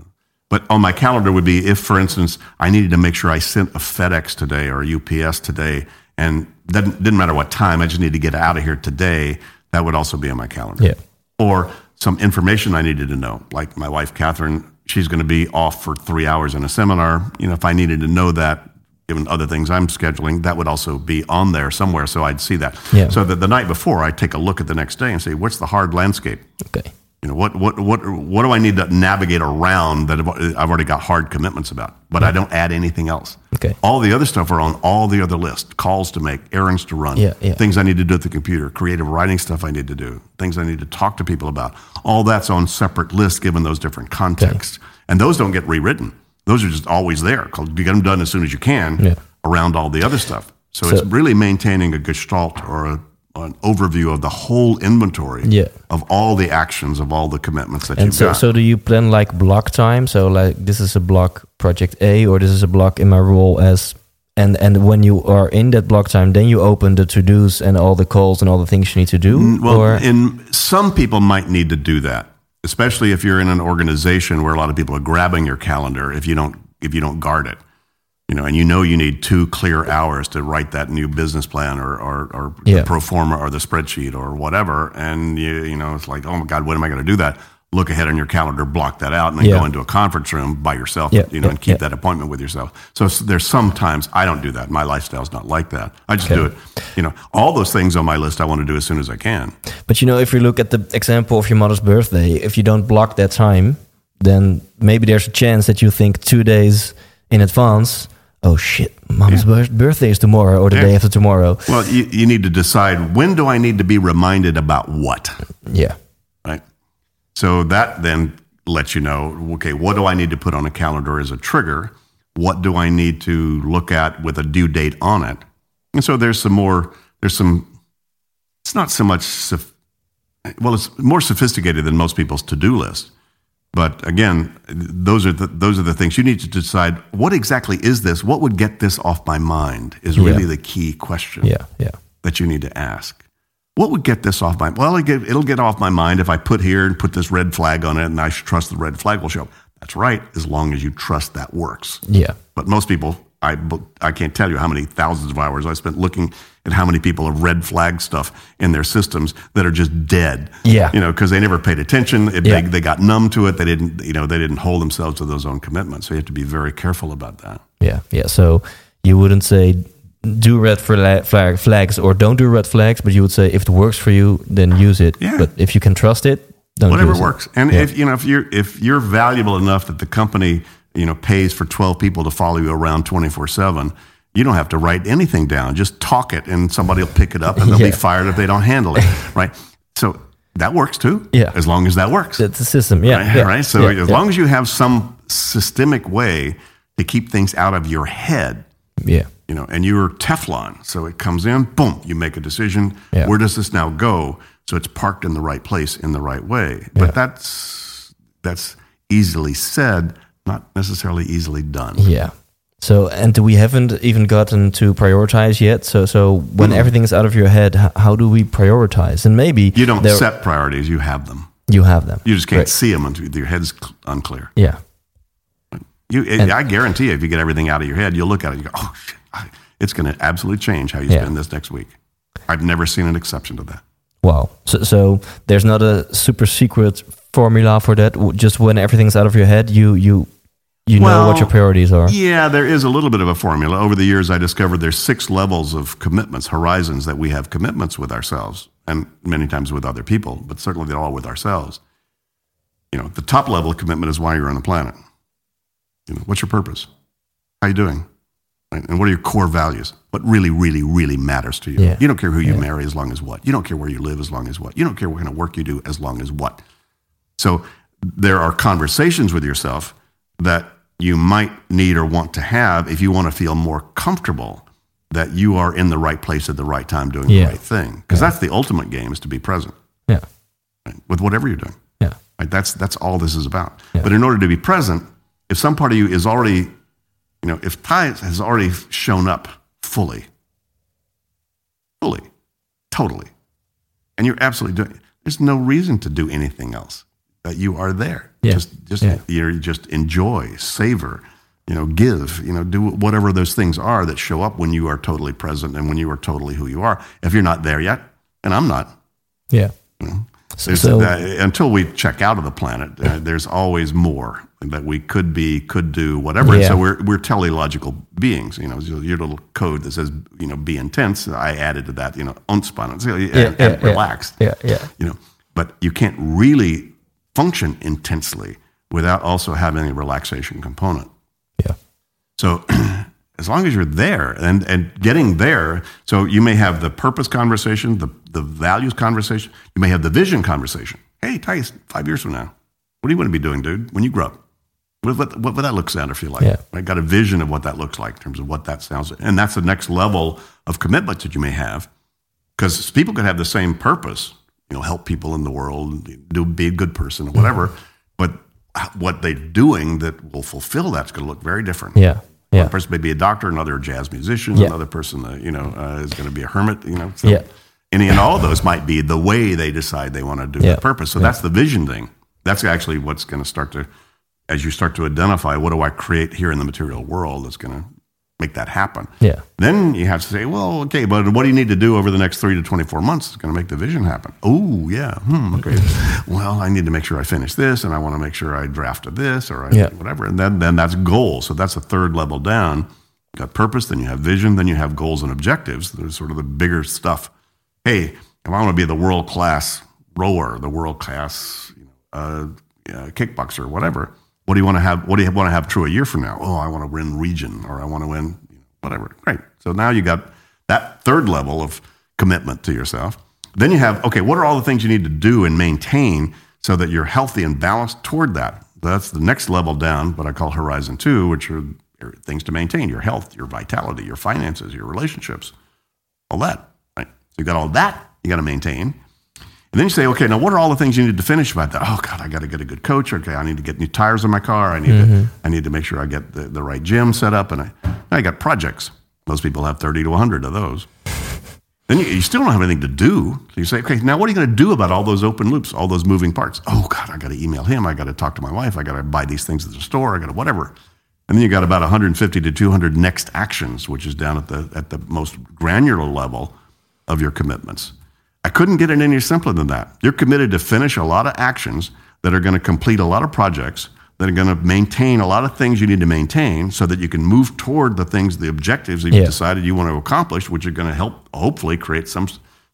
but on my calendar would be if, for instance, I needed to make sure I sent a FedEx today or a UPS today, and doesn't didn't matter what time. I just need to get out of here today. That would also be on my calendar. Yeah. Or some information I needed to know, like my wife Catherine. She's going to be off for three hours in a seminar. You know, if I needed to know that, given other things I'm scheduling, that would also be on there somewhere, so I'd see that. Yeah. So that the night before, I take a look at the next day and say, what's the hard landscape? Okay. You know, what what what what do I need to navigate around that I've already got hard commitments about, but I don't add anything else. Okay. All the other stuff are on all the other lists: calls to make, errands to run, Yeah, yeah. things I need to do at the computer, creative writing stuff I need to do, things I need to talk to people about. All that's on separate lists given those different contexts, and those don't get rewritten. Those are just always there. You get them done as soon as you can Yeah. around all the other stuff. So, So- it's really maintaining a gestalt or a, an overview of the whole inventory Yeah. of all the actions of all the commitments that And you've so, got. so do you plan like block time? So like this is a block project A, or this is a block in my role as, and and when you are in that block time, then you open the to dos and all the calls and all the things you need to do. Mm, well, or in some people might need to do that, especially if you're in an organization where a lot of people are grabbing your calendar. If you don't, if you don't guard it, you know, and you know you need two clear hours to write that new business plan or or, or Yeah. the pro forma or the spreadsheet or whatever, and you you know it's like, oh my God, when am I going to do that? Look ahead on your calendar, block that out, and then Yeah. go into a conference room by yourself, Yeah, you know, yeah, and keep yeah. that appointment with yourself. So there's sometimes I don't do that. My lifestyle's not like that. I just do it. You know, all those things on my list I want to do as soon as I can. But you know, if you look at the example of your mother's birthday, if you don't block that time, then maybe there's a chance that you think two days in advance, oh shit, mom's bir- birthday is tomorrow or the Yeah. day after tomorrow. Well, you, you need to decide when do I need to be reminded about what, Yeah. So that then lets you know, okay, what do I need to put on a calendar as a trigger? What do I need to look at with a due date on it? And so there's some more, there's some, it's not so much, well, it's more sophisticated than most people's to-do list. But again, those are the, those are the things you need to decide. What exactly is this? What would get this off my mind? Is really Yeah. the key question Yeah. Yeah. that you need to ask. What would get this off my? Well, it'll get, off my mind if I put here and put this red flag on it, and I should trust the red flag will show up. That's right, as long as you trust that works. Yeah. But most people, I I can't tell you how many thousands of hours I spent looking at how many people have red flag stuff in their systems that are just dead. Yeah. you know, because they never paid attention. It, Yeah. they, they got numb to it. They didn't, you know, they didn't hold themselves to those own commitments. So you have to be very careful about that. Yeah, yeah. So you wouldn't say do red flag flags or don't do red flags, but you would say if it works for you, then use it. Yeah. But if you can trust it, don't whatever use it. works. And Yeah. if you know if you're if you're valuable enough that the company you know pays for twelve people to follow you around twenty four seven, you don't have to write anything down. Just talk it, and somebody will pick it up, and they'll Yeah. be fired if they don't handle it. Right. So that works too. Yeah. As long as that works. It's a system. Yeah, right. yeah. right? So as long as you have some systemic way to keep things out of your head, yeah, you know, and you're Teflon. So it comes in, boom, you make a decision. Yeah. Where does this now go? So it's parked in the right place in the right way. But that's that's easily said, not necessarily easily done. yeah. So and we haven't even gotten to prioritize yet. So so when hmm. everything is out of your head, how do we prioritize? And maybe You don't set priorities, you have them. You have them. You just can't Right. see them until your head's unclear. Yeah. You, I guarantee you, if you get everything out of your head, you'll look at it and you go, oh, shit, it's going to absolutely change how you Yeah. spend this next week. I've never seen an exception to that. Wow. So, so there's not a super secret formula for that. Just when everything's out of your head, you you you know what your priorities are. Yeah, there is a little bit of a formula. Over the years, I discovered there's six levels of commitments, horizons that we have commitments with ourselves, and many times with other people, but certainly they're all with ourselves. You know, the top level of commitment is why you're on the planet. You know, what's your purpose? How you doing? Right? And what are your core values? What really, really, really matters to you? Yeah. You don't care who you Yeah. marry as long as what. You don't care where you live as long as what. You don't care what kind of work you do as long as what. So there are conversations with yourself that you might need or want to have if you want to feel more comfortable that you are in the right place at the right time doing Yeah. the right thing. Because that's the ultimate game is to be present Yeah. right, with whatever you're doing. Yeah. Right? That's that's all this is about. But in order to be present, if some part of you is already, you know, if Ty has already shown up fully, fully, totally, and you're absolutely doing, it, there's no reason to do anything else. That you are there. Yeah. Just just Yeah. you just enjoy, savor, you know, give, you know, do whatever those things are that show up when you are totally present and when you are totally who you are. If you're not there yet, and I'm not, Yeah. So, there's so- that, until we check out of the planet, uh, there's always more that we could be, could do, whatever. And so we're we're teleological beings. You know, your little code that says you know be intense. I added to that. You know, ontspannen, so, and, yeah, and yeah, relaxed. Yeah. Yeah. You know, but you can't really function intensely without also having a relaxation component. Yeah. So as long as you're there and, and getting there, so you may have the purpose conversation, the, the values conversation, you may have the vision conversation. Hey, Thijs, five years from now, what do you want to be doing, dude, when you grow up? What, what, what that look, sound, or feel like? Yeah. I got a vision of what that looks like in terms of what that sounds like. And that's the next level of commitment that you may have. Because people could have the same purpose, you know, help people in the world, do be a good person, whatever. But what they're doing that will fulfill that's going to look very different. Yeah. Yeah. One person may be a doctor, another a jazz musician, Yeah. another person, uh, you know, uh, is going to be a hermit. You know, so Yeah. Any and all of those might be the way they decide they want to do Yeah. the purpose. So that's the vision thing. That's actually what's going to start to, as you start to identify, what do I create here in the material world that's going to make that happen. Yeah. Then you have to say, well, okay, but what do you need to do over the next three to 24 months that's going to make the vision happen? Oh, yeah. Hmm, okay. well, I need to make sure I finish this and I want to make sure I drafted this or I, Yeah. whatever. And then, then that's goal. So that's the third level down. You got purpose, then you have vision, then you have goals and objectives. There's sort of the bigger stuff. Hey, if I want to be the world class rower, the world class you know, uh, uh, kickboxer, whatever, what do you want to have? What do you want to have true a year from now? Oh, I want to win region or I want to win you know, whatever. Great. So now you got that third level of commitment to yourself. Then you have, okay, what are all the things you need to do and maintain so that you're healthy and balanced toward that? That's the next level down, what I call horizon two, which are are things to maintain your health, your vitality, your finances, your relationships, all that. Right? So you got all that you got to maintain. And then you say, okay, now what are all the things you need to finish about that? Oh God, I got to get a good coach. Okay, I need to get new tires in my car. I need to, mm-hmm. I need to make sure I get the, the right gym set up. And I, now I got projects. Most people have 30 to 100 of those. Then you, you still don't have anything to do. So you say, okay, now what are you going to do about all those open loops, all those moving parts? Oh God, I got to email him. I got to talk to my wife. I got to buy these things at the store. I got to whatever. And then you got about 150 to 200 next actions, which is down at the at the most granular level of your commitments. I couldn't get it any simpler than that. You're committed to finish a lot of actions that are going to complete a lot of projects that are going to maintain a lot of things you need to maintain so that you can move toward the things, the objectives that you Yeah. decided you want to accomplish, which are going to help hopefully create some,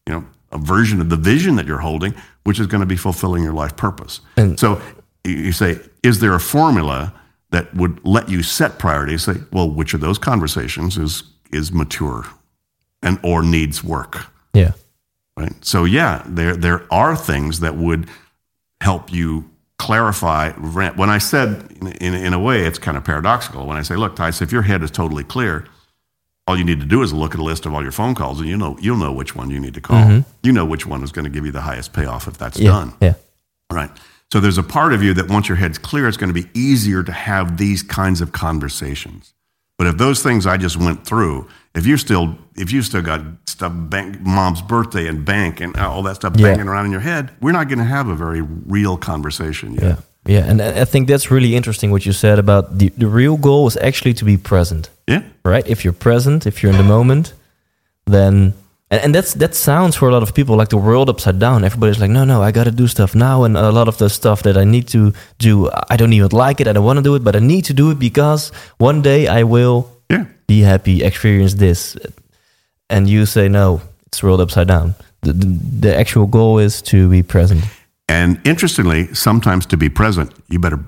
you know, a version of the vision that you're holding, which is going to be fulfilling your life purpose. And- so you- you say, is there a formula that would let you set priorities? Say, well, which of those conversations is is mature and or needs work? Yeah. right? So yeah, there there are things that would help you clarify. When I said in, in, in a way, it's kind of paradoxical. When I say, look, Thijs, if your head is totally clear, all you need to do is look at a list of all your phone calls, and you know you'll know which one you need to call. Mm-hmm. You know which one is going to give you the highest payoff if that's Yeah. done. Yeah. Right. So there's a part of you that once your head's clear, it's going to be easier to have these kinds of conversations. But if those things I just went through, if you still if you still got stuff bank mom's birthday and bank and all that stuff Yeah. banging around in your head, we're not going to have a very real conversation yet. Yeah. Yeah. And I think that's really interesting what you said about the, the real goal is actually to be present. Yeah. right? If you're present, if you're in the moment, then and, and that's that sounds for a lot of people like the world upside down. Everybody's like, no, no, I got to do stuff now, and a lot of the stuff that I need to do, I don't even like it. I don't want to do it, but I need to do it because one day I will. Be happy, experience this. And you say, no, it's world upside down. The, the, the actual goal is to be present. And interestingly, sometimes to be present, you better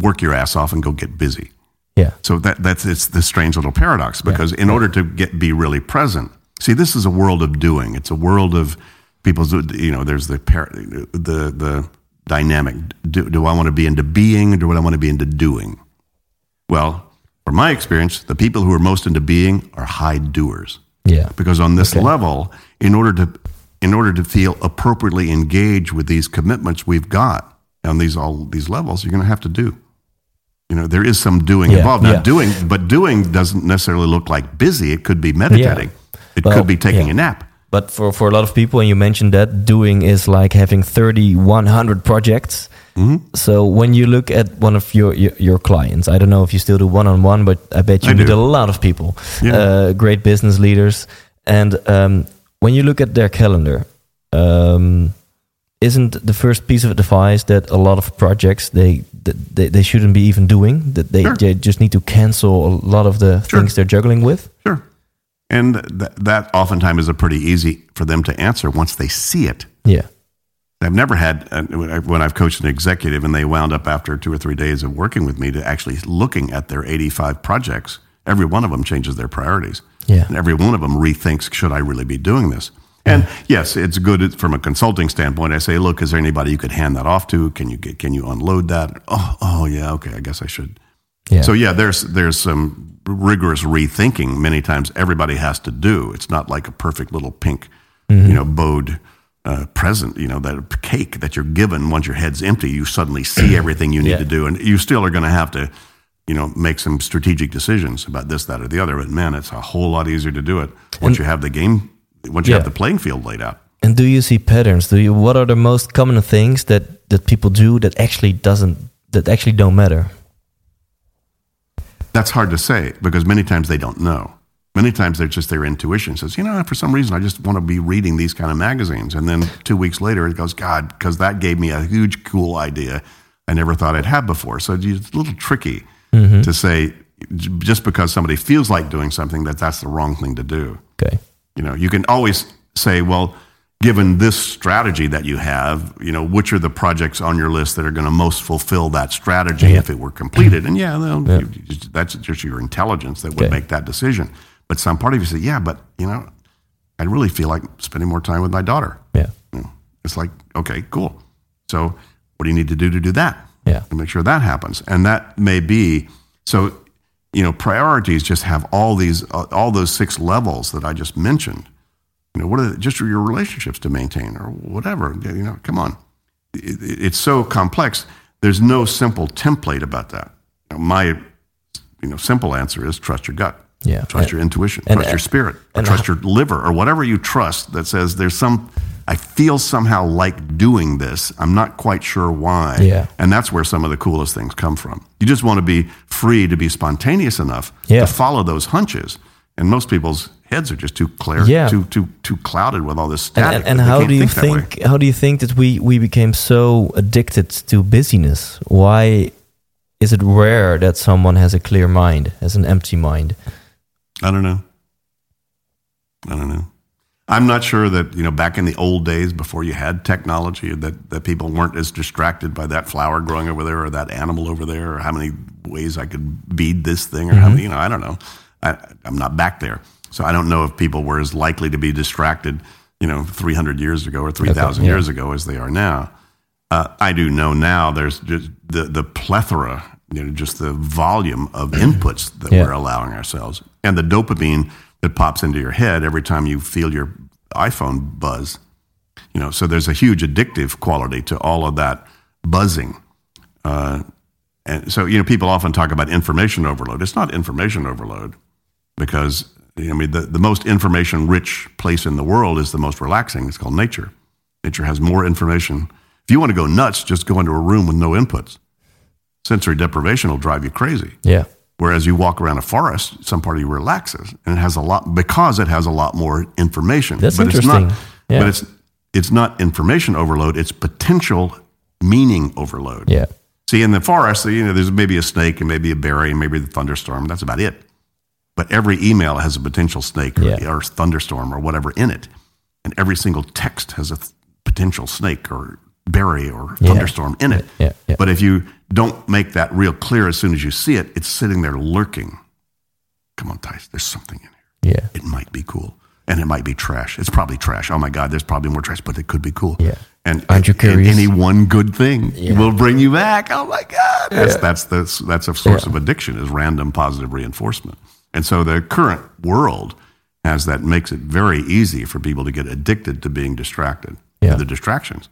work your ass off and go get busy. Yeah. So that that's it's this strange little paradox because in order to get be really present, see, this is a world of doing. It's a world of people's. You know, there's the par- the the dynamic. Do, do I want to be into being, or do I want to be into doing? Well, from my experience, the people who are most into being are high doers Yeah. because on this Okay. level, in order to in order to feel appropriately engaged with these commitments we've got on these all these levels, you're going to have to do. You know, there is some doing Yeah, involved. Now, yeah. doing, but doing doesn't necessarily look like busy. It could be meditating. It Well, could be taking yeah. a nap. But for, for a lot of people, and you mentioned that doing is like having 30, 100 projects. Mm-hmm. So when you look at one of your, your, your clients, I don't know if you still do one on one, but I bet you I meet do. a lot of people, Yeah. uh, great business leaders. And um, when you look at their calendar, um, isn't the first piece of advice that a lot of projects they they, they shouldn't be even doing that they, Sure. they just need to cancel a lot of the Sure. things they're juggling with Sure. And th- that oftentimes is a pretty easy for them to answer once they see it. yeah I've never had uh, when I've coached an executive and they wound up after two or three days of working with me to actually looking at their 85 projects. Every one of them changes their priorities. Yeah. And every one of them rethinks, should I really be doing this? And yes, it's good from a consulting standpoint. I say, look, is there anybody you could hand that off to? Can you get, can you unload that? Oh, oh yeah, okay, I guess I should. yeah So yeah, there's there's some rigorous rethinking. Many times, everybody has to do. It's not like a perfect little pink, you know, bowed uh, present. You know, that cake that you're given once your head's empty. You suddenly see everything you need Yeah. to do, and you still are going to have to, you know, make some strategic decisions about this, that, or the other. But man, it's a whole lot easier to do it once you have the game, once you Yeah. have the playing field laid out. And do you see patterns? Do you what are the most common things that that people do that actually doesn't that actually don't matter? That's hard to say because many times they don't know. Many times they're just their intuition says, you know, for some reason I just want to be reading these kind of magazines. And then two weeks later it goes, God, because that gave me a huge cool idea I never thought I'd had before. So it's a little tricky mm-hmm. to say just because somebody feels like doing something that that's the wrong thing to do. Okay. You know, you can always say, well, given this strategy that you have, you know, which are the projects on your list that are going to most fulfill that strategy Yeah. if it were completed? And yeah, you- you- that's just your intelligence that would Okay. make that decision. But some part of you say, yeah, but you know, I really feel like spending more time with my daughter. Yeah. It's like, okay, cool. So what do you need to do to do that? Yeah. To make sure that happens. And that may be, so, you know, priorities just have all these, uh, all those six levels that I just mentioned. You know, what are the, just your relationships to maintain or whatever? You know, come on. It, it- it's so complex. There's no simple template about that. You know, my, you know, simple answer is trust your gut. Yeah. Trust your intuition. and- trust your spirit. And trust your liver or whatever you trust that says there's some, I feel somehow like doing this. I'm not quite sure why. Yeah. And that's where some of the coolest things come from. You just want to be free to be spontaneous enough Yeah. to follow those hunches. And most people's heads are just too clear, Yeah. too too too clouded with all this And, static. and, and how do you way. think, how do you think that we we became so addicted to busyness? Why is it rare that someone has a clear mind, has an empty mind? I don't know. I don't know. I'm not sure that you know back in the old days before you had technology that, that people weren't as distracted by that flower growing over there or that animal over there or how many ways I could bead this thing or how many you know I don't know. I, I'm not back there, so I don't know if people were as likely to be distracted you know 300 years ago or 3,000 yeah. years ago as they are now. Uh, I do know now there's just the, the plethora, you know, just the volume of inputs that Yeah. we're allowing ourselves and the dopamine that pops into your head every time you feel your iPhone buzz. You know, so there's a huge addictive quality to all of that buzzing. Uh, and so, you know, people often talk about information overload. It's not information overload because, I mean, the, the most information rich place in the world is the most relaxing. It's called nature. Nature has more information. If you want to go nuts, just go into a room with no inputs. Sensory deprivation will drive you crazy. Yeah. Whereas you walk around a forest, some part of you relaxes, and it has a lot because it has a lot more information. That's but It's interesting. not, Yeah. But it's it's not information overload; it's potential meaning overload. Yeah. See, in the forest, you know, there's maybe a snake and maybe a berry and maybe the thunderstorm. That's about it. But every email has a potential snake or, Yeah. or thunderstorm or whatever in it, and every single text has a th- potential snake or berry or Yeah. thunderstorm in it. Yeah, yeah. But if you don't make that real clear as soon as you see it, it's sitting there lurking. Come on, Thijs, there's something in here. Yeah. It might be cool. And it might be trash. It's probably trash. Oh my God, there's probably more trash, but it could be cool. Yeah. And, and any one good thing Yeah. will bring you back. Oh my God. That's, that's, the, that's a source of addiction is random positive reinforcement. And so the current world has that makes it very easy for people to get addicted to being distracted. Yeah. to The distractions.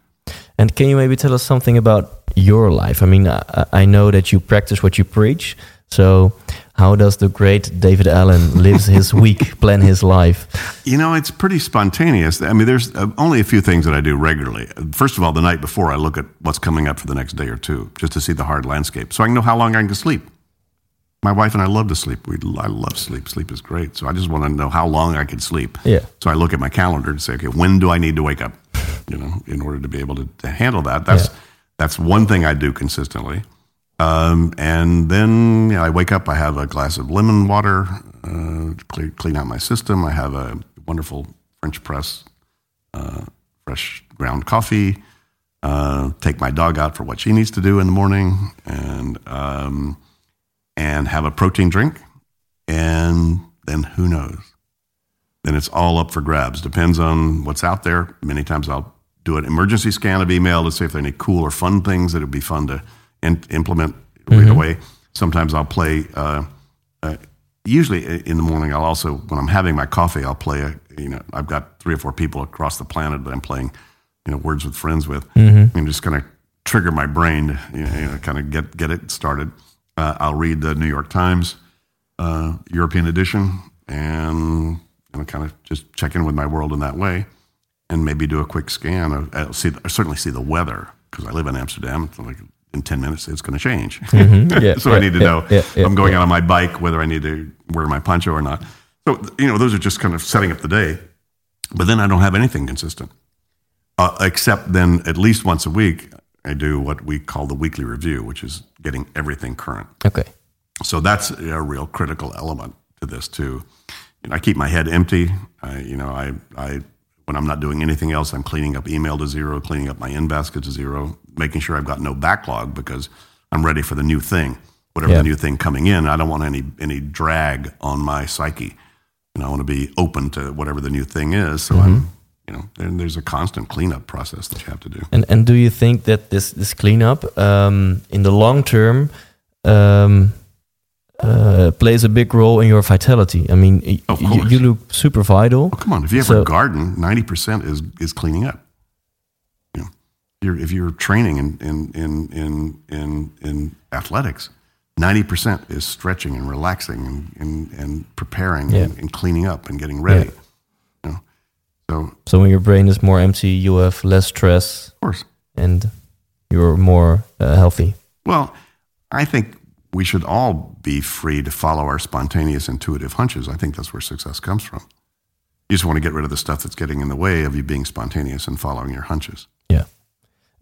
And can you maybe tell us something about your life? I mean, I, I know that you practice what you preach. So, how does the great David Allen lives his week, plan his life? You know, it's pretty spontaneous. I mean, there's uh, only a few things that I do regularly. First of all, the night before, I look at what's coming up for the next day or two, just to see the hard landscape, so I can know how long I can sleep. My wife and I love to sleep. We, I love sleep. Sleep is great. So I just want to know how long I can sleep. Yeah. So I look at my calendar and say, okay, when do I need to wake up? You know, in order to be able to, to handle that. That's Yeah. that's one thing I do consistently. Um, and then you know, I wake up. I have a glass of lemon water, uh, to clean, clean out my system. I have a wonderful French press, uh, fresh ground coffee. Uh, take my dog out for what she needs to do in the morning, and um, and have a protein drink, and then who knows? Then it's all up for grabs. Depends on what's out there. Many times I'll do an emergency scan of email to see if there are any cool or fun things that would be fun to in, implement right away. Sometimes I'll play. Uh, uh, usually in the morning, I'll also when I'm having my coffee, I'll play. A, you know, I've got three or four people across the planet that I'm playing. You know, words with friends with, and just kind of trigger my brain to you know, you know kind of get get it started. Uh, I'll read the New York Times uh, European edition and you know, kind of just check in with my world in that way, and maybe do a quick scan. Of, I'll see, I certainly see the weather because I live in Amsterdam. So like in ten minutes, it's going to change. Yeah, so yeah, I need to yeah, know yeah, I'm going out on my bike whether I need to wear my poncho or not. So you know, those are just kind of setting up the day. But then I don't have anything consistent, uh, except then at least once a week I do what we call the weekly review, which is getting everything current. Okay. So that's a real critical element to this too. You know, I keep my head empty. I, you know, I, I, when I'm not doing anything else, I'm cleaning up email to zero, cleaning up my in basket to zero, making sure I've got no backlog because I'm ready for the new thing, whatever Yeah. the new thing coming in. I don't want any any drag on my psyche. And I want to be open to whatever the new thing is. So I'm, mm-hmm. You know, there, there's a constant cleanup process that you have to do. And and do you think that this this cleanup um, in the long term um, uh, plays a big role in your vitality? I mean, Of you, course. you look super vital. Oh, come on. If you have So- a garden, 90% is, is cleaning up. You know, you're, if you're training in, in, in, in, in, in athletics, 90% is stretching and relaxing and, and, and preparing Yeah. and, and cleaning up and getting ready. Know? So, So when your brain is more empty, you have less stress of course. and you're more uh, healthy. Well, I think we should all be free to follow our spontaneous, intuitive hunches. I think that's where success comes from. You just want to get rid of the stuff that's getting in the way of you being spontaneous and following your hunches. Yeah.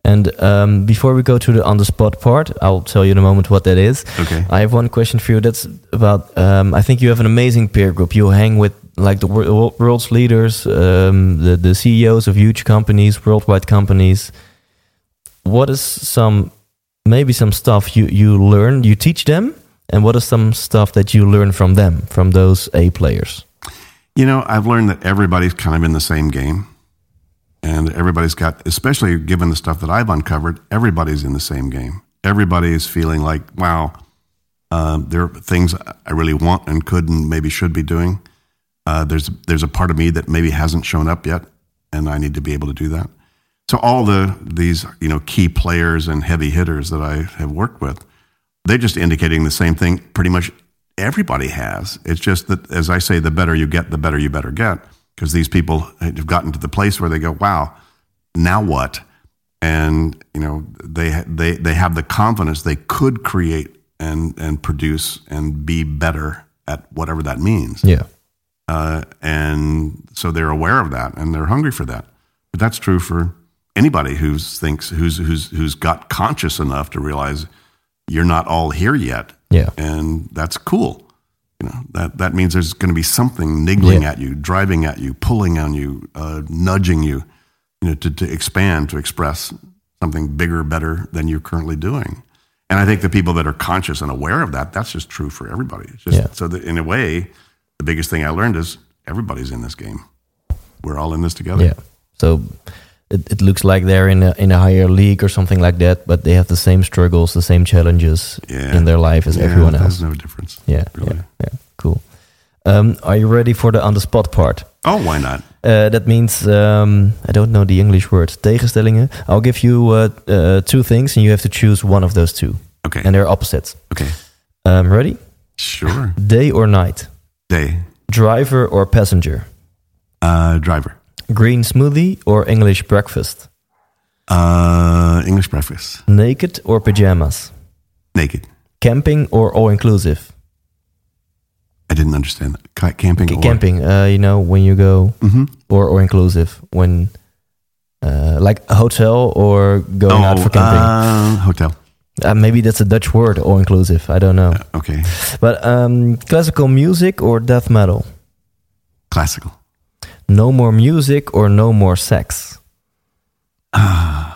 And um, before we go to the on the spot part, I'll tell you in a moment what that is. Okay. I have one question for you. That's about. Um, I think you have an amazing peer group. You hang with like the wor- world's leaders, um, the the CEOs of huge companies, worldwide companies. What is some maybe some stuff you you learn, you teach them, and what is some stuff that you learn from them, from those A players? You know, I've learned that everybody's kind of in the same game. And everybody's got, especially given the stuff that I've uncovered, everybody's in the same game. Everybody is feeling like, wow, um, there are things I really want and could and maybe should be doing. Uh, there's, there's a part of me that maybe hasn't shown up yet, and I need to be able to do that. So all the these you know key players and heavy hitters that I have worked with, they're just indicating the same thing. Pretty much everybody has. It's just that, as I say, the better you get, the better you better get, because these people have gotten to the place where they go, "Wow, now what?" And you know they they they have the confidence they could create and and produce and be better at whatever that means Yeah. Uh, and so they're aware of that and they're hungry for that. But that's true for anybody who's thinks who's who's who's got conscious enough to realize you're not all here yet, Yeah. and that's cool. You know that that means there's going to be something niggling Yeah. at you, driving at you, pulling on you, uh, nudging you, you know, to, to expand, to express something bigger, better than you're currently doing. And I think the people that are conscious and aware of that, that's just true for everybody. It's just, Yeah. So that in a way, the biggest thing I learned is everybody's in this game. We're all in this together. Yeah. So it, it looks like they're in a in a higher league or something like that, but they have the same struggles, the same challenges Yeah. in their life as Yeah, everyone else. There's no difference. Yeah, really. yeah, yeah. Cool. Um, are you ready for the on the spot part? Oh, why not? Uh, that means um, I don't know the English word. Tegenstellingen. I'll give you uh, uh, two things, and you have to choose one of those two, Okay. and they're opposites. okay. Um, ready? Sure. Day or night? Day. Driver or passenger? Uh, driver. Green smoothie or English breakfast? Uh, English breakfast. Naked or pajamas? Naked. Camping or all inclusive? I didn't understand that. Ca- Camping. or- Camping, uh, you know, when you go, Mhm. or all inclusive, when uh, like a hotel or going out for camping. uh, hotel. Uh, maybe that's a Dutch word, all inclusive. I don't know. Okay. But um, classical music or death metal? Classical. No more music or no more sex? Uh,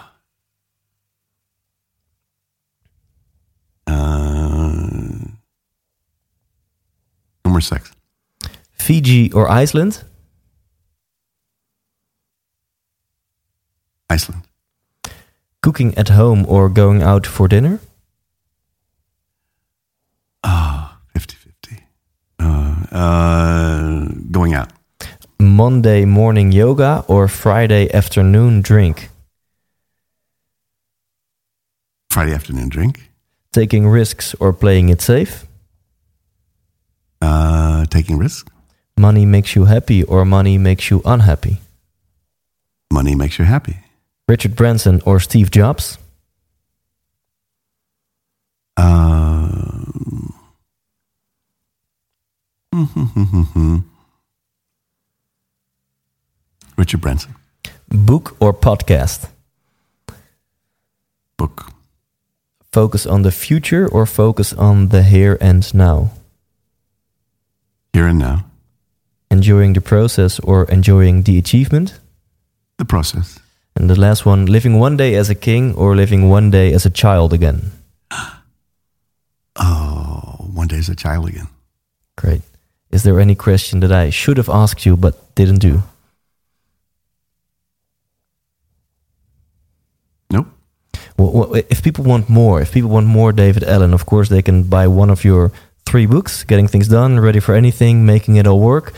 no more sex. Fiji or Iceland? Iceland. Cooking at home or going out for dinner? Ah, 50 50. Uh, uh, going out. Monday morning yoga or Friday afternoon drink? Friday afternoon drink. Taking risks or playing it safe? Uh, taking risk. Money makes you happy or money makes you unhappy? Money makes you happy. Richard Branson or Steve Jobs? Uh, Richard Branson. Book or podcast? Book. Focus on the future or focus on the here and now? Here and now. Enjoying the process or enjoying the achievement? The process. And the last one, living one day as a king or living one day as a child again? Oh, one day as a child again. Great. Is there any question that I should have asked you but didn't do? Nope. Well, if people want more, if people want more David Allen, of course they can buy one of your three books, Getting Things Done, Ready for Anything, Making It All Work.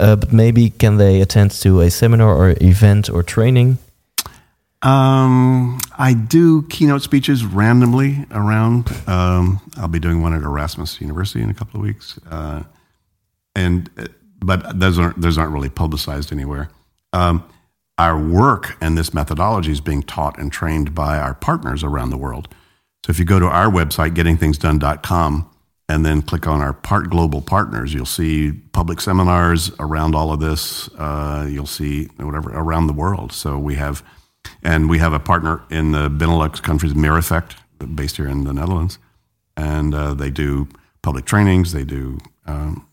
Uh, but maybe can they attend to a seminar or event or training? Um, I do keynote speeches randomly around. Um, I'll be doing one at Erasmus University in a couple of weeks, uh, and uh, but those aren't those aren't really publicized anywhere. Um, our work and this methodology is being taught and trained by our partners around the world. So if you go to our website, gettingthingsdone.com, and then click on our part global partners, you'll see public seminars around all of this. Uh, you'll see whatever around the world. So we have, and we have a partner in the Benelux countries, Mirror Effect, based here in the Netherlands, and uh, they do public trainings. They do um,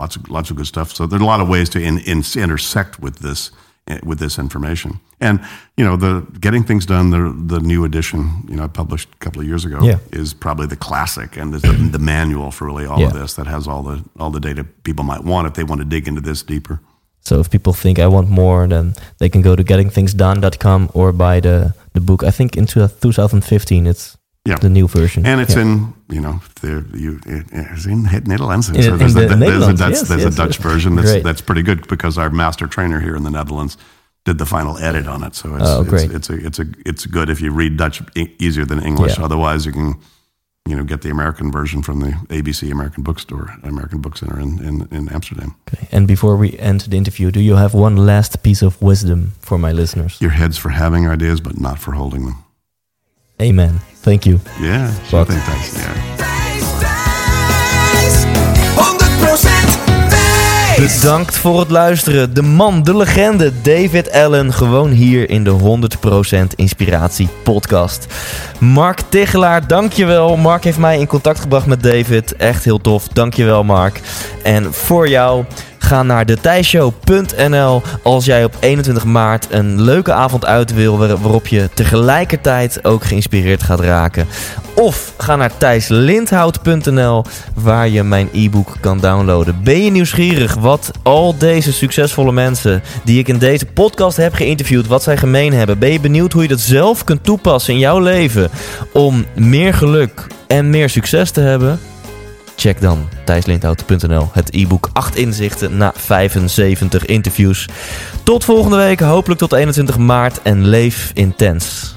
lots of lots of good stuff. So there's a lot of ways to in, in, intersect with this eh, with this information. And you know, the getting things done, the the new edition, you know, I published a couple of years ago, Yeah. is probably the classic and the, the manual for really all of this that has all the all the data people might want if they want to dig into this deeper. So if people think I want more, then they can go to gettingthingsdone.com or buy the, the book. I think in 2015 it's Yeah. the new version. And it's Yeah. in, you know, the, you, it, it's in het Nederlands. In- so in there's, the a, there's, a Netherlands, Dutch, yes, there's yes. a Dutch version that's, that's pretty good because our master trainer here in the Netherlands did the final edit on it. So it's, Oh, great. it's, it's, a, it's, a, it's good if you read Dutch e- easier than English. Yeah. Otherwise, you can, you know, get the American version from the ABC American Bookstore, American Book Center in, in, in Amsterdam. Okay. And before we end the interview, do you have one last piece of wisdom for my listeners? Your head's for having ideas, but not for holding them. Amen. Thank you. Yeah, Fuck. I think that's, yeah. Bedankt voor het luisteren. De man, de legende, David Allen. Gewoon hier in de 100% Inspiratie podcast. Mark Tegelaar, dankjewel. Mark heeft mij in contact gebracht met David. Echt heel tof. Dankjewel, Mark. En voor jou, Ga naar detijshow.nl als jij op 21 maart een leuke avond uit wil... waarop je tegelijkertijd ook geïnspireerd gaat raken. Of ga naar thijslindhout.nl waar je mijn e-book kan downloaden. Ben je nieuwsgierig wat al deze succesvolle mensen die ik in deze podcast heb geïnterviewd, wat zij gemeen hebben? Ben je benieuwd hoe je dat zelf kunt toepassen in jouw leven om meer geluk en meer succes te hebben? Check dan thijslindhout.nl het e-book 8 inzichten na 75 interviews. Tot volgende week, hopelijk tot 21 maart en leef intens.